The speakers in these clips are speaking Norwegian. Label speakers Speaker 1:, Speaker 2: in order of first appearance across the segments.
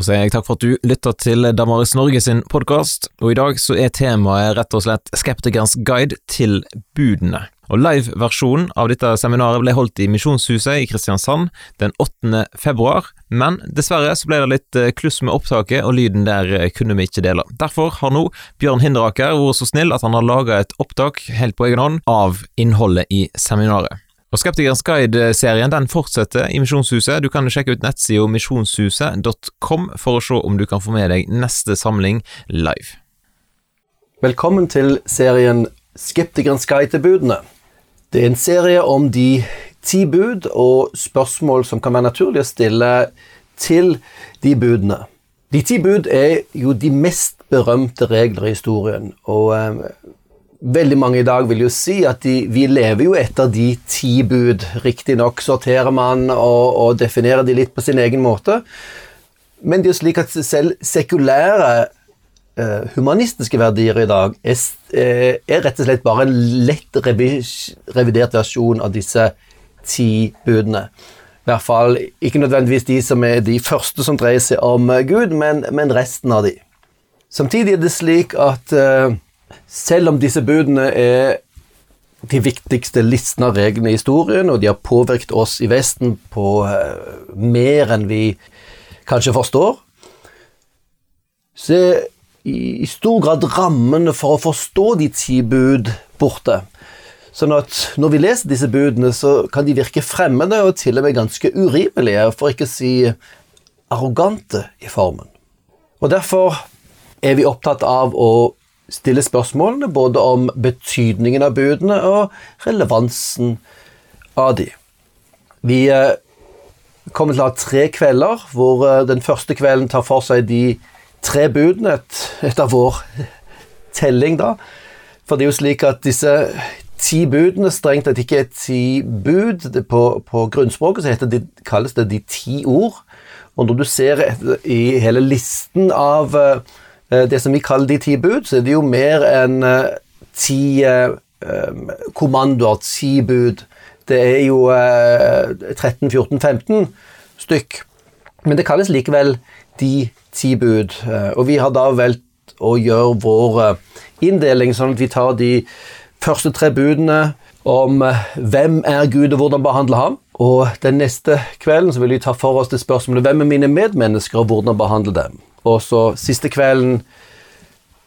Speaker 1: Da sier jeg takk for at du lytter til Damaris Norge sin podkast, og i dag så er temaet rett og slett Skeptikerens guide til budene. Og Live-versjonen av dette seminaret ble holdt i Misjonshuset i Kristiansand den 8. februar, men dessverre så ble det litt eh, kluss med opptaket, og lyden der eh, kunne vi ikke dele. Derfor har nå Bjørn Hinderaker vært så snill at han har laga et opptak helt på egen hånd av innholdet i seminaret. Og Skeptikerens guide-serien den fortsetter i Misjonshuset. Du kan sjekke ut nettsida misjonshuset.com for å se om du kan få med deg neste samling live.
Speaker 2: Velkommen til serien Skeptikerens guide til budene. Det er en serie om de ti bud og spørsmål som kan være naturlig å stille til de budene. De ti bud er jo de mest berømte regler i historien, og eh, Veldig mange i dag vil jo si at de, vi lever jo etter de ti bud. Riktignok sorterer man og, og, definerer de litt på sin egen måte, men det er jo slik at selv sekulære uh, humanistiske verdier i dag er, uh, er, rett og slett bare en lett revidert versjon av disse ti budene. I hvert fall ikke nødvendigvis de som er de første som dreier seg om Gud, men, men resten av de. Samtidig er det slik at uh, selv om disse budene er de viktigste listene av reglene i historien, og de har påvirket oss i Vesten på uh, mer enn vi kanskje forstår, så er i stor grad rammene for å forstå de ti bud borte. Sånn at når vi leser disse budene, så kan de virke fremmede og til og med ganske urimelige, for ikke å si arrogante i formen. Og derfor er vi opptatt av å stille spørsmålene både om betydningen av budene og relevansen av de. Vi eh, kommer til å ha tre kvelder, hvor eh, den første kvelden tar for seg de tre budene et, etter vår telling, da. For det er jo slik at disse ti budene strengt tatt ikke er ti bud. På, på grunnspråket så det, kalles det de ti ord. Og når du ser i hele listen av uh, det som vi kaller de ti bud, så er det jo mer enn eh, ti eh, kommandoer, ti bud. Det er jo 13, 14, 15 stykk. Men det kalles likevel de ti bud. Og vi har da valgt å gjøre vår inndeling sånn at vi tar de første tre budene om hvem er Gud, og hvordan behandle ham. Og den neste kvelden så vil vi ta for oss det spørsmålet hvem er mine medmennesker, og hvordan behandle dem. Og så siste kvelden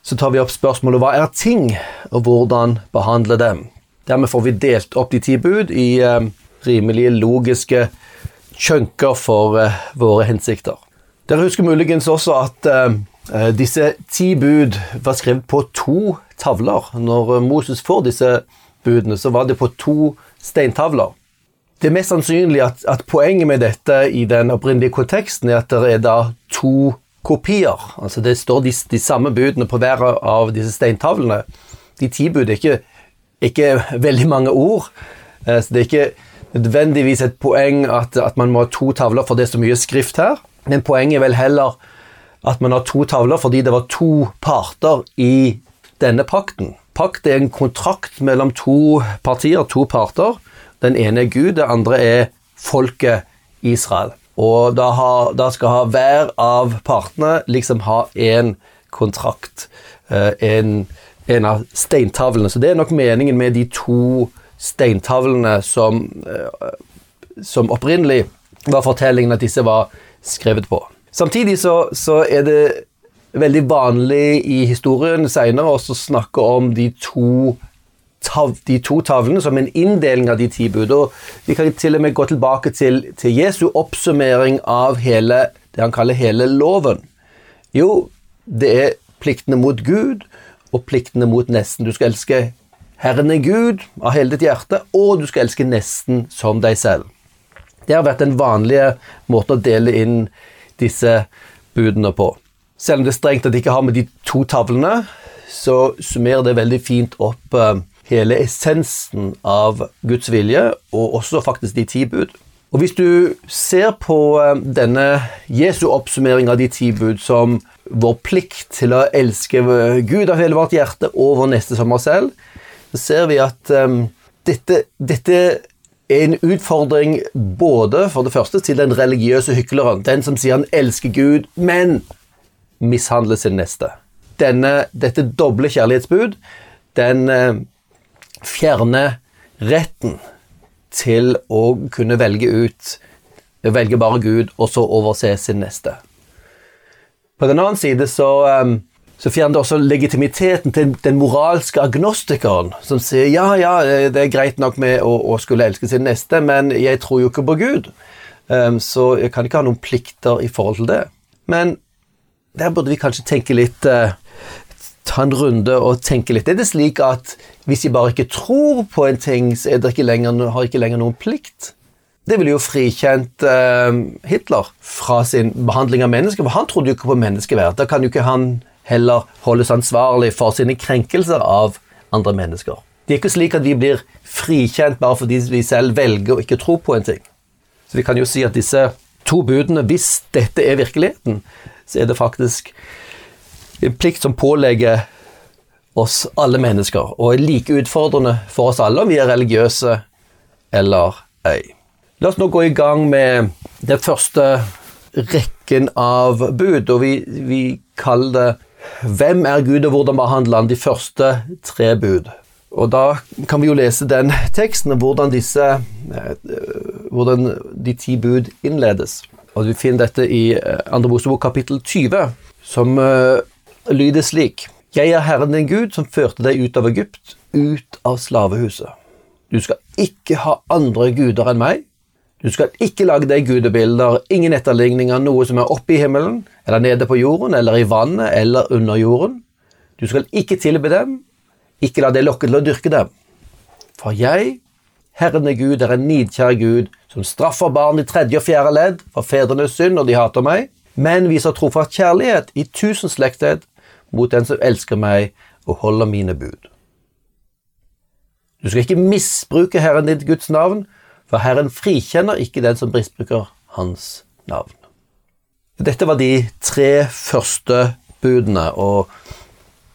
Speaker 2: så tar vi opp spørsmålet hva er ting, og hvordan behandle dem. Dermed får vi delt opp de ti bud i eh, rimelige logiske chunker for eh, våre hensikter. Dere husker muligens også at eh, eh disse ti bud var skrevet på to tavler. Når Moses får disse budene, så var det på to steintavler. Det er mest sannsynlig at, at poenget med dette i den opprinnelige konteksten er at det er da to kopier. Altså Det står de, de, samme budene på hver av disse steintavlene. De ti bud er ikke, ikke veldig mange ord. Eh, så Det er ikke nødvendigvis et poeng at, at, man må ha to tavler for det er så mye skrift her. Men poenget er vel heller at man har to tavler fordi det var to parter i denne pakten. Pakt er en kontrakt mellom to partier, to parter. Den ene er Gud, det andre er folket Israel. Og da, har, da skal ha hver av partene liksom ha én kontrakt. Eh, en, en, av steintavlene. Så det er nok meningen med de to steintavlene som, eh, som opprinnelig var fortellingen at disse var skrevet på. Samtidig så, så er det veldig vanlig i historien seinere å snakke om de to tav, de to tavlene som en inndeling av de ti bud. Og vi kan til og med gå tilbake til, til Jesu oppsummering av hele, det han kaller hele loven. Jo, det er pliktene mot Gud og pliktene mot nesten. Du skal elske Herren er Gud av hele ditt hjerte, og du skal elske nesten som deg selv. Det har vært den vanlige måten å dele inn disse budene på. Selv om det er strengt at de ikke har med de to tavlene, så summerer det veldig fint opp eh, hele essensen av Guds vilje, og også faktisk de ti bud. Og Hvis du ser på eh, denne Jesu oppsummering av de ti bud som vår plikt til å elske Gud av hele vårt hjerte og vår neste som oss selv, så ser vi at um, dette, dette, en utfordring både for det første til den religiøse hykleren, den som sier han elsker Gud, men mishandler sin neste. Denne, dette doble kjærlighetsbud, den eh, fjerner retten til å kunne velge ut Velge bare Gud, og så overse sin neste. På den annen side så, um, så fjerner det også legitimiteten til den moralske agnostikeren, som sier ja, ja, det er greit nok med å, å skulle elske sin neste, men jeg tror jo ikke på Gud, um, så jeg kan ikke ha noen plikter i forhold til det. Men der burde vi kanskje tenke litt uh, ta en runde og tenke litt. Er det slik at hvis de bare ikke tror på en ting, så det ikke lenger, har ikke lenger noen plikt? Det ville jo frikjent eh, Hitler fra sin behandling av mennesker, for han trodde jo ikke på menneskeverd. Da kan jo ikke han heller holdes ansvarlig for sine krenkelser av andre mennesker. Det er ikke slik at vi blir frikjent bare fordi vi selv velger å ikke tro på en ting. Så vi kan jo si at disse to budene, hvis dette er virkeligheten, så er det faktisk en plikt som pålegger oss alle mennesker, og er like utfordrende for oss alle om vi er religiøse eller ei. La oss nå gå i gang med den første rekken av bud, og vi, vi kaller det 'Hvem er Gud, og hvordan behandler han?' de første tre bud. Og da kan vi jo lese den teksten, hvordan disse eh, Hvordan de ti bud innledes. Og Vi finner dette i eh, Andre Mosebok kapittel 20, som uh, lyder slik Jeg er Herren din Gud, som førte deg ut av Egypt, ut av slavehuset. Du skal ikke ha andre guder enn meg. Du skal ikke lage deg gudebilder, ingen etterligning av noe som er oppe i himmelen, eller nede på jorden, eller i vannet, eller under jorden. Du skal ikke tilbe dem, ikke la deg lokke til å dyrke dem. For jeg, Herren er Gud, er en nidkjær Gud, som straffer barn i tredje og fjerde ledd for fedrenes synd når de hater meg, men viser trofast kjærlighet i tusen slekted mot den som elsker meg og holder mine bud. Du skal ikke misbruke Herren ditt Guds navn, for Herren frikjenner ikke den som misbruker hans navn. Dette var de tre første budene, og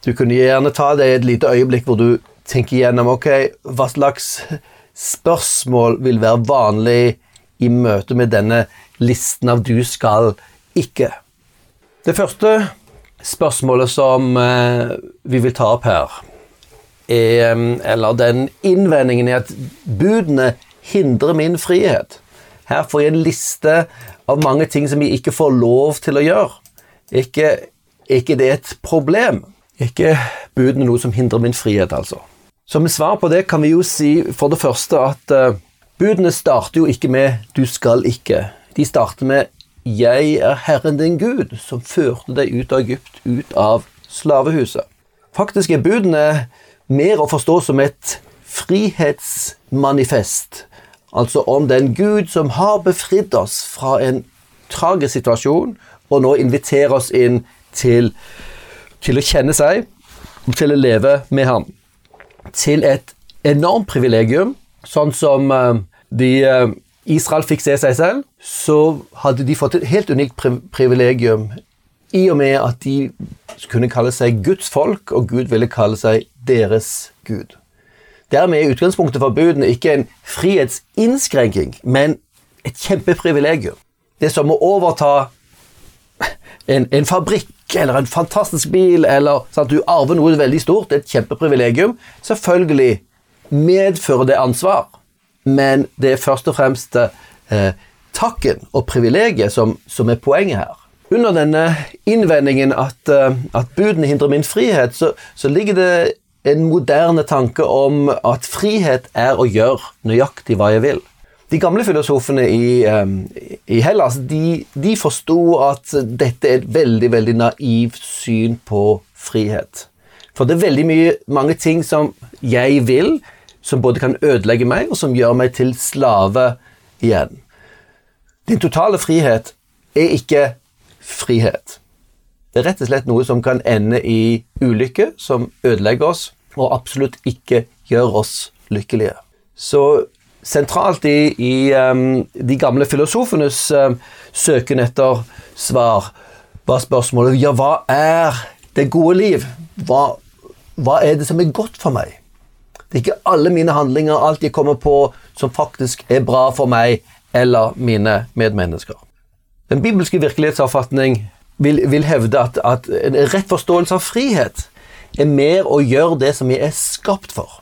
Speaker 2: du kunne gjerne ta det i et lite øyeblikk hvor du tenker gjennom ok, hva slags spørsmål vil være vanlig i møte med denne listen av 'du skal ikke'. Det første spørsmålet som eh, vi vil ta opp her, er Eller den innvendingen er at budene hindrer min frihet. Her får jeg en liste av mange ting som jeg ikke får lov til å gjøre. Ikke, ikke det et problem. Ikke budene noe som hindrer min frihet, altså. Som svar på det kan vi jo si for det første at uh, budene starter jo ikke med 'du skal ikke'. De starter med 'Jeg er Herren din Gud, som førte deg ut av Egypt, ut av slavehuset'. Faktisk er budene mer å forstå som et frihetsmanifest, altså om den Gud som har befridd oss fra en tragisk situasjon, og nå inviterer oss inn til, til å kjenne seg til å leve med ham. Til et enormt privilegium, sånn som uh, de uh, Israel fikk se seg selv, så hadde de fått et helt unikt privilegium i og med at de kunne kalle seg Guds folk, og Gud ville kalle seg deres Gud. Dermed er utgangspunktet for budene ikke en frihetsinnskrenking, men et kjempeprivilegium. Det er som å overta en, en fabrikk eller en fantastisk bil, eller sånn at du arver noe veldig stort. Et kjempeprivilegium. Selvfølgelig medfører det ansvar men det er først og fremst eh, takken og privilegiet som, som, er poenget her. Under denne innvendingen at, eh, at budene hindrer min frihet, så, så, ligger det en moderne tanke om at frihet er å gjøre nøyaktig hva jeg vil. De gamle filosofene i, um, i Hellas de, de forsto at dette er et veldig veldig naivt syn på frihet. For det er veldig mye, mange ting som jeg vil, som både kan ødelegge meg, og som gjør meg til slave igjen. Din totale frihet er ikke frihet. Det er rett og slett noe som kan ende i ulykke, som ødelegger oss, og absolutt ikke gjør oss lykkelige. Så sentralt i, i um, de gamle filosofenes um, søken etter svar var spørsmålet ja, hva er det gode liv? Hva, hva er det som er godt for meg? Det er ikke alle mine handlinger, alt jeg kommer på, som faktisk er bra for meg eller mine medmennesker. Den bibelske virkelighetsoppfatning vil, vil hevde at, at en rett forståelse av frihet er mer å gjøre det som vi er skapt for.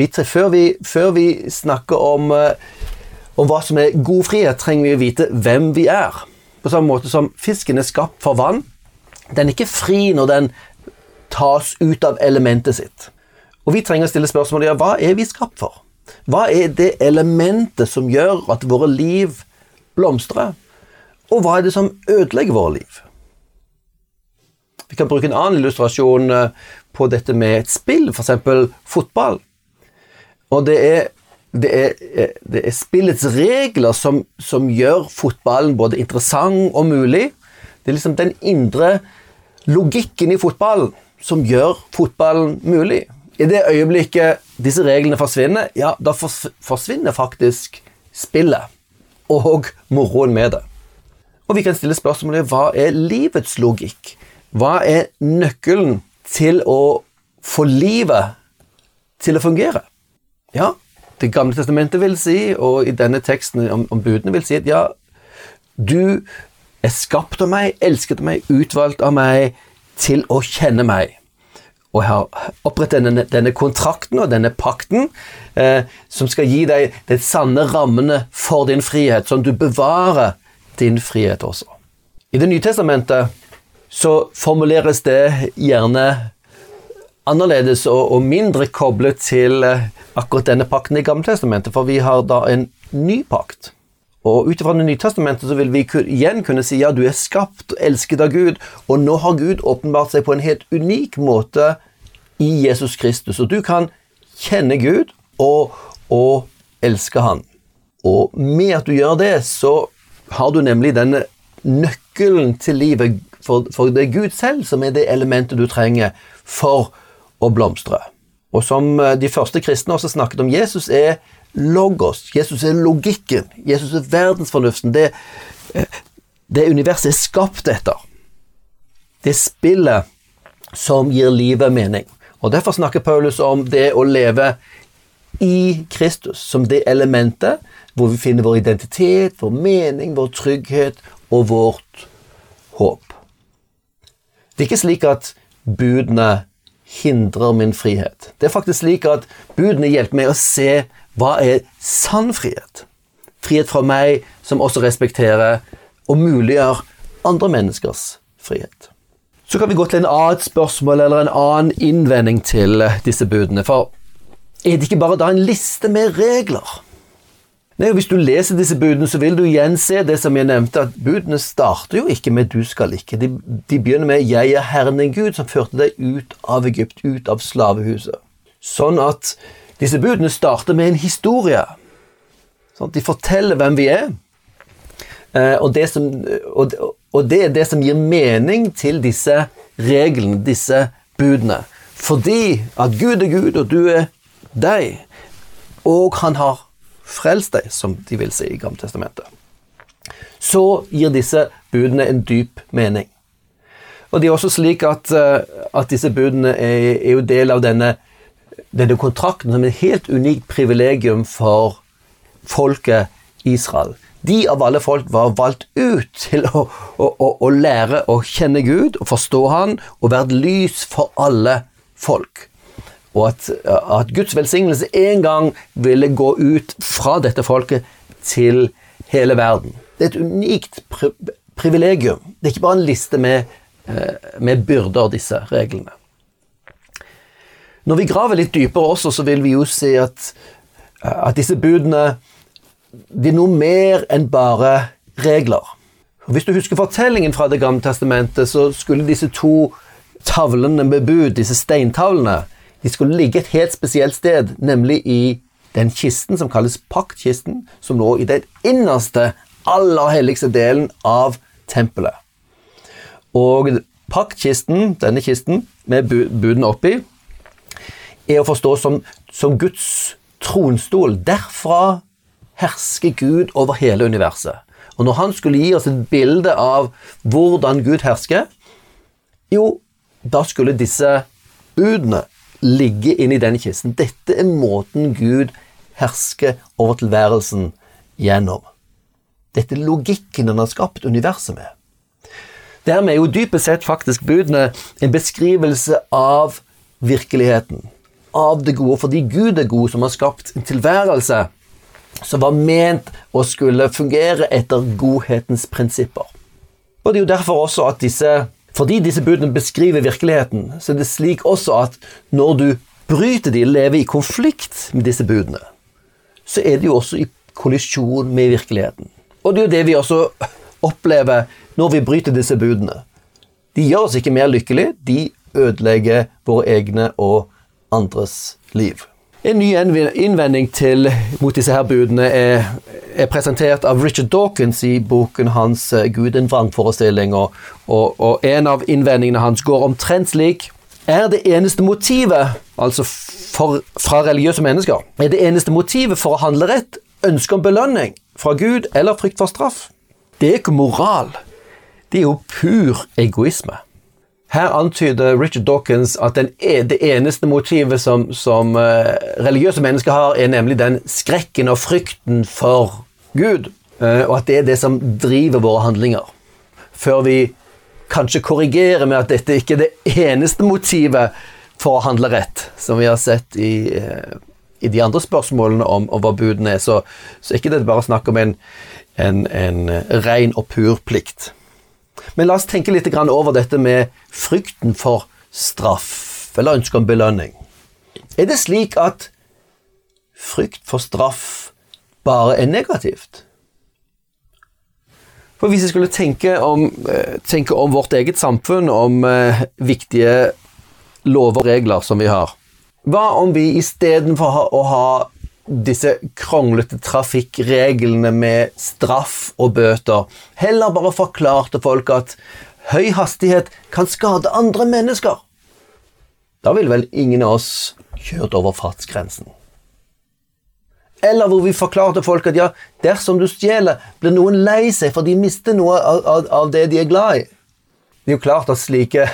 Speaker 2: Vi, før, vi, før, vi, snakker om, eh, om hva som er god frihet, trenger vi å vite hvem vi er. På samme måte som fisken er skapt for vann. Den er ikke fri når den tas ut av elementet sitt. Og vi trenger å stille spørsmålet ja, hva er vi skapt for? Hva er det elementet som gjør at våre liv blomstrer? Og hva er det som ødelegger våre liv? Vi kan bruke en annen illustrasjon eh, på dette med et spill, f.eks. fotball. Og det er, det er, eh, det er spillets regler som, som, gjør fotballen både interessant og mulig. Det er liksom den indre logikken i fotballen som gjør fotballen mulig. I det øyeblikket disse reglene forsvinner, ja, da forsvinner faktisk spillet og moroen med det. Og vi kan stille spørsmålet hva er livets logikk? Hva er nøkkelen til å få livet til å fungere? Ja, Det gamle testamentet vil si, og i denne teksten om, om budene vil si at ja, du er skapt av meg, elsket av meg, utvalgt av meg til å kjenne meg og har opprettet denne, denne, kontrakten og denne pakten eh, som skal gi deg de sanne rammene for din frihet, sånn du bevarer din frihet også. I Det nye testamentet så formuleres det gjerne annerledes og, og mindre koblet til eh, akkurat denne pakten i Gamle testamentet, for vi har da en ny pakt. Og Ut ifra Det nye testamentet så vil vi igjen kunne si ja, du er skapt og elsket av Gud, og nå har Gud åpenbart seg på en helt unik måte i Jesus Kristus. Og du kan kjenne Gud og, og elske Han. Og med at du gjør det, så har du nemlig denne nøkkelen til livet, for, for det er Gud selv som er det elementet du trenger for å blomstre. Og som eh, de første kristne også snakket om, Jesus er logos. Jesus er logikken. Jesus er verdensfornuften. Det, det universet er skapt etter. Det spillet som gir livet mening. Og Derfor snakker Paulus om det å leve i Kristus som det elementet hvor vi finner vår identitet, vår mening, vår trygghet og vårt håp. Det er ikke slik at budene hindrer min frihet. Det er faktisk slik at budene hjelper meg å se hva er sann frihet? Frihet fra meg som også respekterer og muliggjør andre menneskers frihet. Så kan vi gå til en annet spørsmål eller en annen innvending til disse budene. For er det ikke bare da en liste med regler? Nei, og Hvis du leser disse budene, så vil du igjen se det som jeg nevnte, at budene starter jo ikke med 'du skal ikke'. De, de begynner med 'jeg er Herren din Gud, som førte deg ut av Egypt, ut av slavehuset'. Sånn at disse budene starter med en historie. Sånn de forteller hvem vi er. Eh, og det, som, og, og det, er det som gir mening til disse reglene, disse budene. Fordi at Gud er Gud, og du er deg. Og han har frelst deg, som de vil si i Gamletestamentet. Så gir disse budene en dyp mening. Og det er også slik at, eh, at disse budene er, er jo del av denne denne kontrakten som et helt unikt privilegium for folket Israel. De av alle folk var valgt ut til å, å, å, å lære å kjenne Gud og forstå Han og være et lys for alle folk. Og at, at Guds velsignelse en gang ville gå ut fra dette folket til hele verden. Det er et unikt pri privilegium. Det er ikke bare en liste med, eh, med byrder, disse reglene. Når vi graver litt dypere også, så vil vi jo se at, at disse budene de er noe mer enn bare regler. Hvis du husker fortellingen fra Det gamle testamentet, så skulle disse to tavlene med bud, disse steintavlene, de skulle ligge et helt spesielt sted, nemlig i den kisten som kalles paktkisten, som lå i den innerste, aller helligste delen av tempelet. Og paktkisten, denne kisten, med budene oppi, er å forstå som, som Guds tronstol. Derfra hersker Gud over hele universet. Og når han skulle gi oss et bilde av hvordan Gud hersker, jo, da skulle disse budene ligge inni den kisten. Dette er måten Gud hersker over tilværelsen gjennom. Dette er logikken han har skapt universet med. Dermed er jo dypest sett faktisk budene en beskrivelse av virkeligheten. Av det gode, fordi Gud er god, som har skapt en tilværelse som var ment å skulle fungere etter godhetens prinsipper. Og det er jo derfor også at disse Fordi disse budene beskriver virkeligheten, så er det slik også at når du bryter de, lever i konflikt med disse budene, så er det jo også i kollisjon med virkeligheten. Og det er jo det vi også opplever når vi bryter disse budene. De gjør oss ikke mer lykkelige, de ødelegger våre egne og andres liv. En ny innvending til, mot disse her budene er, er, presentert av Richard Dawkins i boken hans eh, 'Gud en vrangforestilling'. Og, og, og en av innvendingene hans går omtrent slik Er det eneste motivet, altså for, fra religiøse mennesker, er det eneste motivet for å handle rett ønske om belønning fra Gud eller frykt for straff? Det er ikke moral. Det er jo pur egoisme. Her antyder Richard Dawkins at den, e, det eneste motivet som, som uh, religiøse mennesker har, er nemlig den skrekken og frykten for Gud, uh, og at det er det som driver våre handlinger. Før vi kanskje korrigerer med at dette ikke er det eneste motivet for å handle rett, som vi har sett i, uh, i de andre spørsmålene om, om hva budene er, så, så er ikke det bare snakk om en, en, en ren og pur plikt. Men la oss tenke litt over dette med frykten for straff, eller ønsket om belønning. Er det slik at frykt for straff bare er negativt? For Hvis jeg skulle tenke om, eh, tenke om vårt eget samfunn, om eh, viktige lover og regler som vi har Hva om vi istedenfor å ha disse kronglete trafikkreglene med straff og bøter. Heller bare forklarte folk at høy hastighet kan skade andre mennesker. Da ville vel ingen av oss kjørt over fartsgrensen. Eller hvor vi forklarte folk at ja, dersom du stjeler, blir noen lei seg, for de mister noe av, av, av det de er glad i. Det er jo klart at slike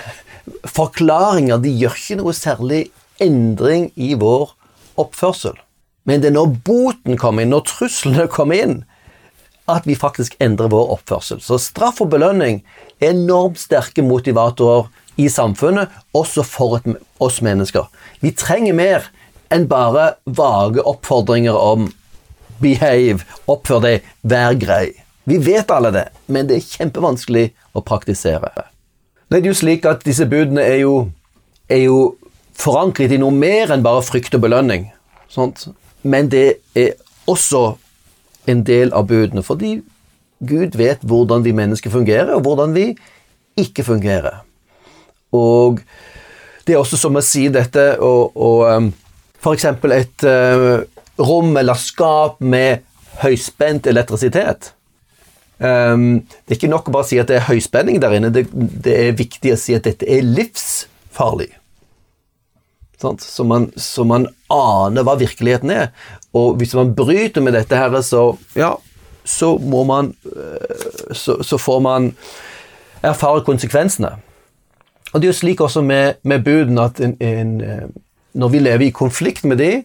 Speaker 2: forklaringer de gjør ikke noe særlig endring i vår oppførsel. Men det er når boten kommer inn, når truslene kommer inn, at vi faktisk endrer vår oppførsel. Så straff og belønning er enormt sterke motivatorer i samfunnet, også for oss mennesker. Vi trenger mer enn bare vage oppfordringer om behave, oppfør deg, vær grei. Vi vet alle det, men det er kjempevanskelig å praktisere. Det er jo slik at disse budene er jo, er jo forankret i noe mer enn bare frykt og belønning. Sånt men det er også en del av budene, fordi Gud vet hvordan vi mennesker fungerer, og hvordan vi ikke fungerer. Og det er også som å si dette og, og um, F.eks. et uh, rom eller skap med høyspent elektrisitet. Um, det er ikke nok å bare si at det er høyspenning der inne, det, det er viktig å si at dette er livsfarlig. Så man, så man, aner hva virkeligheten er. Og hvis man bryter med dette her, så ja, så må man øh, Så, så får man erfare konsekvensene. Og det er jo slik også med, med budene at en, en, øh, når vi lever i konflikt med de,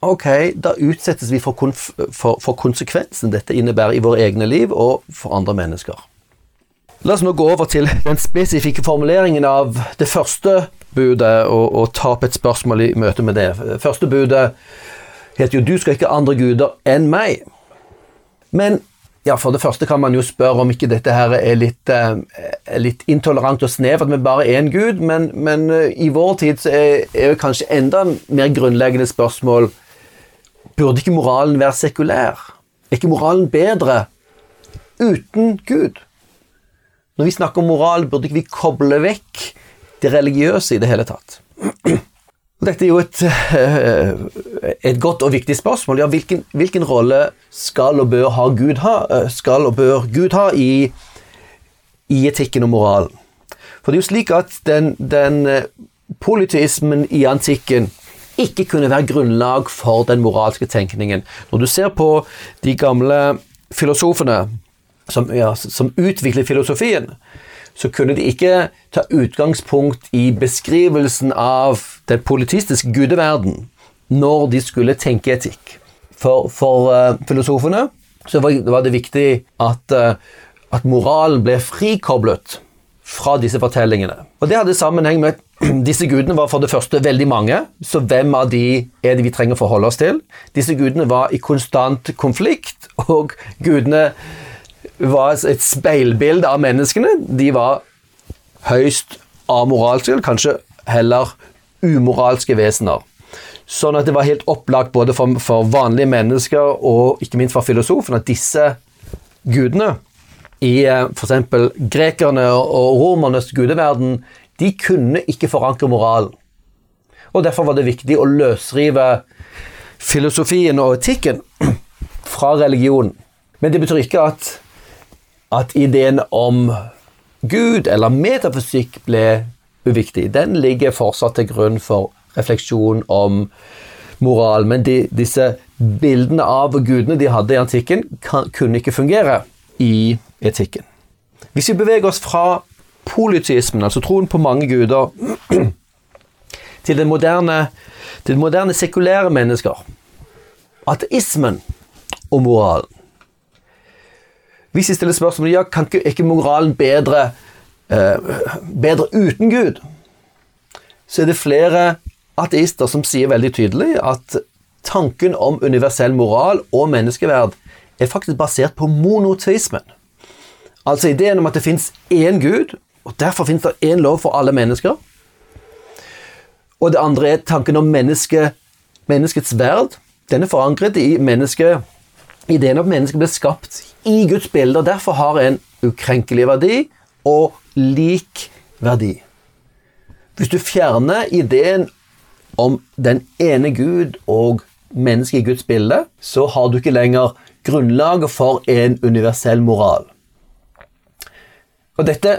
Speaker 2: ok, da utsettes vi for, konf, for, for konsekvensen dette innebærer i våre egne liv og for andre mennesker. La oss nå gå over til den spesifikke formuleringen av det første budet og, og ta opp et spørsmål i møte med det. Første budet heter jo 'Du skal ikke ha andre guder enn meg'. Men ja, for det første kan man jo spørre om ikke dette her er litt, eh, litt intolerant og snevert med bare én gud, men, men eh, i vår tid så er, er jo kanskje enda mer grunnleggende spørsmål Burde ikke moralen være sekulær? Er ikke moralen bedre uten Gud? Når vi snakker om moral, burde ikke vi koble vekk det religiøse i det hele tatt. Dette er jo et, eh, et godt og viktig spørsmål. Ja, hvilken, hvilken, rolle skal og bør ha Gud ha, eh, skal og bør Gud ha i, i etikken og moralen? For det er jo slik at den, den politismen i antikken ikke kunne være grunnlag for den moralske tenkningen. Når du ser på de gamle filosofene som, ja, som utviklet filosofien, så kunne de ikke ta utgangspunkt i beskrivelsen av den politistiske gudeverden når de skulle tenke etikk. For, for uh, filosofene så var, var, det viktig at, uh, at moralen ble frikoblet fra disse fortellingene. Og Det hadde sammenheng med at disse gudene var for det første veldig mange. Så hvem av de er det vi trenger å forholde oss til? Disse gudene var i konstant konflikt, og gudene var et speilbilde av menneskene. De var høyst amoralske, kanskje heller umoralske vesener. Sånn at det var helt opplagt både for, for vanlige mennesker og ikke minst for filosofen at disse gudene i eh, f.eks. grekerne og romernes gudeverden, de kunne ikke forankre moralen. Og Derfor var det viktig å løsrive filosofien og etikken fra religionen. Men det betyr ikke at, at ideen om Gud eller metafysikk ble uviktig. Den ligger fortsatt til grunn for refleksjon om moral. Men de, disse bildene av gudene de hadde i antikken, kan, kunne ikke fungere i etikken. Hvis vi beveger oss fra politismen, altså troen på mange guder, til den moderne, til den moderne sekulære mennesker, ateismen og moralen Hvis de stiller spørsmålet ja, kan ikke moralen bedre, eh, bedre uten Gud, så er det flere ateister som sier veldig tydelig at tanken om universell moral og menneskeverd er faktisk basert på monoteismen. Altså ideen om at det fins én gud, og derfor fins det én lov for alle mennesker. Og det andre er tanken om menneske, menneskets verd. Den er forankret i menneske, ideen om at mennesket ble skapt i Guds bilde, og derfor har en ukrenkelig verdi og lik verdi. Hvis du fjerner ideen om den ene Gud og mennesket i Guds bilde, så har du ikke lenger grunnlaget for en universell moral. Og dette,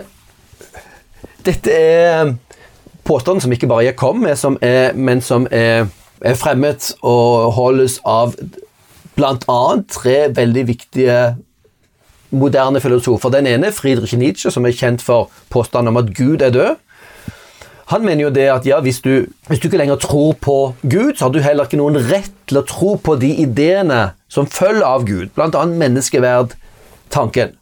Speaker 2: dette er påstanden som ikke bare jeg kom med, som er, men som er, er fremmet og holdes av bl.a. tre veldig viktige moderne filosofer. Den ene Friedrich Nietzsche, som er kjent for påstanden om at Gud er død. Han mener jo det at ja, hvis du, hvis du ikke lenger tror på Gud, så har du heller ikke noen rett til å tro på de ideene som følger av Gud, bl.a. menneskeverdtanken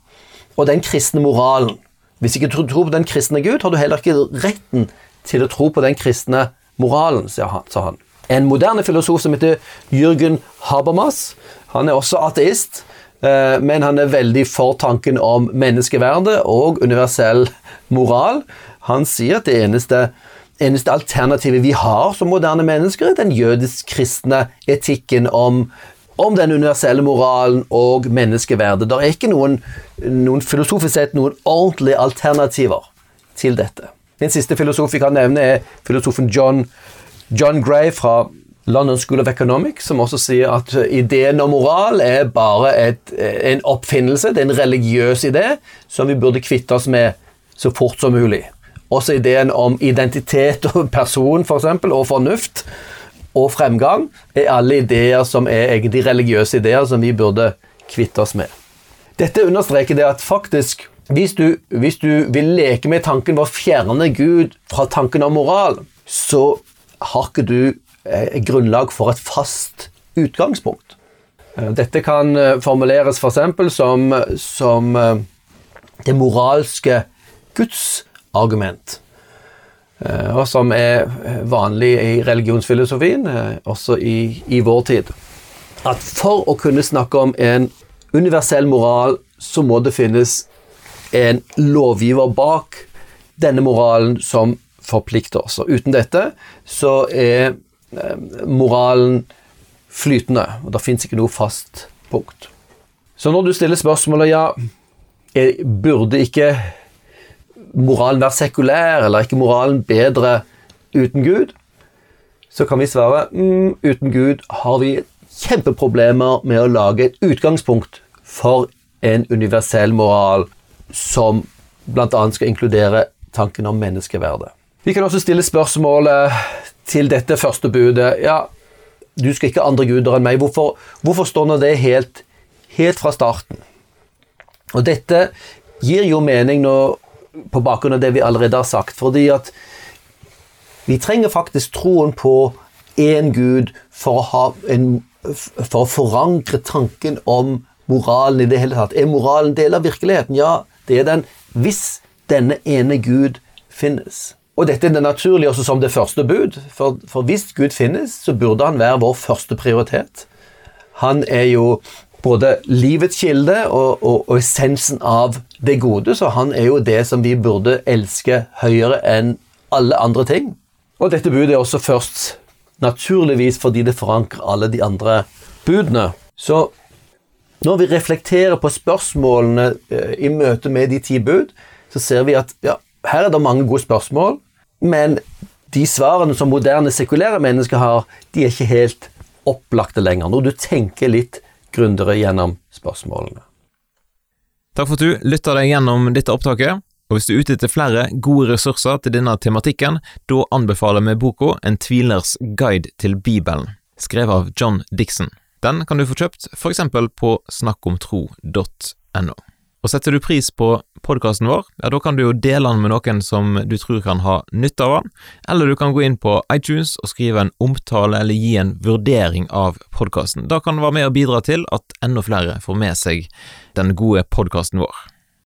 Speaker 2: og den kristne moralen. Hvis ikke du tror på den kristne Gud, har du heller ikke retten til å tro på den kristne moralen, sa han. En moderne filosof som heter Jürgen Habermas, han er også ateist, men han er veldig for tanken om menneskeverdet og universell moral. Han sier at det eneste, eneste alternativet vi har som moderne mennesker, er den jødisk-kristne etikken om, om den universelle moralen og menneskeverdet. Det er ikke noen, noen filosofisk sett noen ordentlige alternativer til dette. Den siste filosof vi kan nevne, er filosofen John, John Gray fra London School of Economics, som også sier at ideen om moral er bare et, en oppfinnelse, det er en religiøs idé som vi burde kvitte oss med så fort som mulig. Også ideen om identitet og person, for og fornuft og fremgang, er alle ideer som er egentlig religiøse ideer som vi burde kvitte oss med. Dette understreker det at faktisk, hvis du, hvis du vil leke med tanken ved å fjerne Gud fra tanken om moral, så har ikke du grunnlag for et fast utgangspunkt. Eh, dette kan eh, formuleres f.eks. som, som det moralske Guds argument. Eh, og som er vanlig i religionsfilosofien, eh, også i, i vår tid. At for å kunne snakke om en universell moral, så må det finnes en lovgiver bak denne moralen som forplikter oss. Og uten dette så er eh, moralen flytende, og det fins ikke noe fast punkt. Så når du stiller spørsmålet ja, burde ikke moralen være sekulær, eller er ikke moralen bedre uten Gud? Så kan vi svare mm, uten Gud har vi kjempeproblemer med å lage et utgangspunkt for en universell moral som bl.a. skal inkludere tanken om menneskeverdet. Vi kan også stille spørsmålet til dette første budet. Ja, du skal ikke ha andre guder enn meg. Hvorfor, hvorfor står nå det helt, helt fra starten? Og dette gir jo mening nå på bakgrunn av det vi allerede har sagt. Fordi at vi trenger faktisk troen på én Gud for å, en, for å forankre tanken om moralen i det hele tatt. Er moralen del av virkeligheten? Ja, det er den hvis denne ene Gud finnes. Og dette er det naturlige også som det første bud, for, for hvis Gud finnes, så burde han være vår første prioritet. Han er jo både livets kilde og, og, og, essensen av det gode, så han er jo det som vi burde elske høyere enn alle andre ting. Og dette budet er også først naturligvis fordi det forankrer alle de andre budene. Så når vi reflekterer på spørsmålene eh, i møte med de ti bud, så ser vi at ja, her er det mange gode spørsmål, men de svarene som moderne, sekulære mennesker har, de er ikke helt opplagte lenger, når du tenker litt grundigere gjennom spørsmålene.
Speaker 1: Takk for at du lytta deg gjennom dette opptaket. Og hvis du er ute etter flere gode ressurser til denne tematikken, da anbefaler vi boka En tvilers guide til Bibelen, skrevet av John Dixon. Den kan du få kjøpt eksempel på snakkomtro.no. Og setter du pris på podkasten vår, ja, da kan du jo dele den med noen som du tror kan ha nytte av den, eller du kan gå inn på iTunes og skrive en omtale eller gi en vurdering av podkasten. Da kan det være med å bidra til at enda flere får med seg den gode podkasten vår.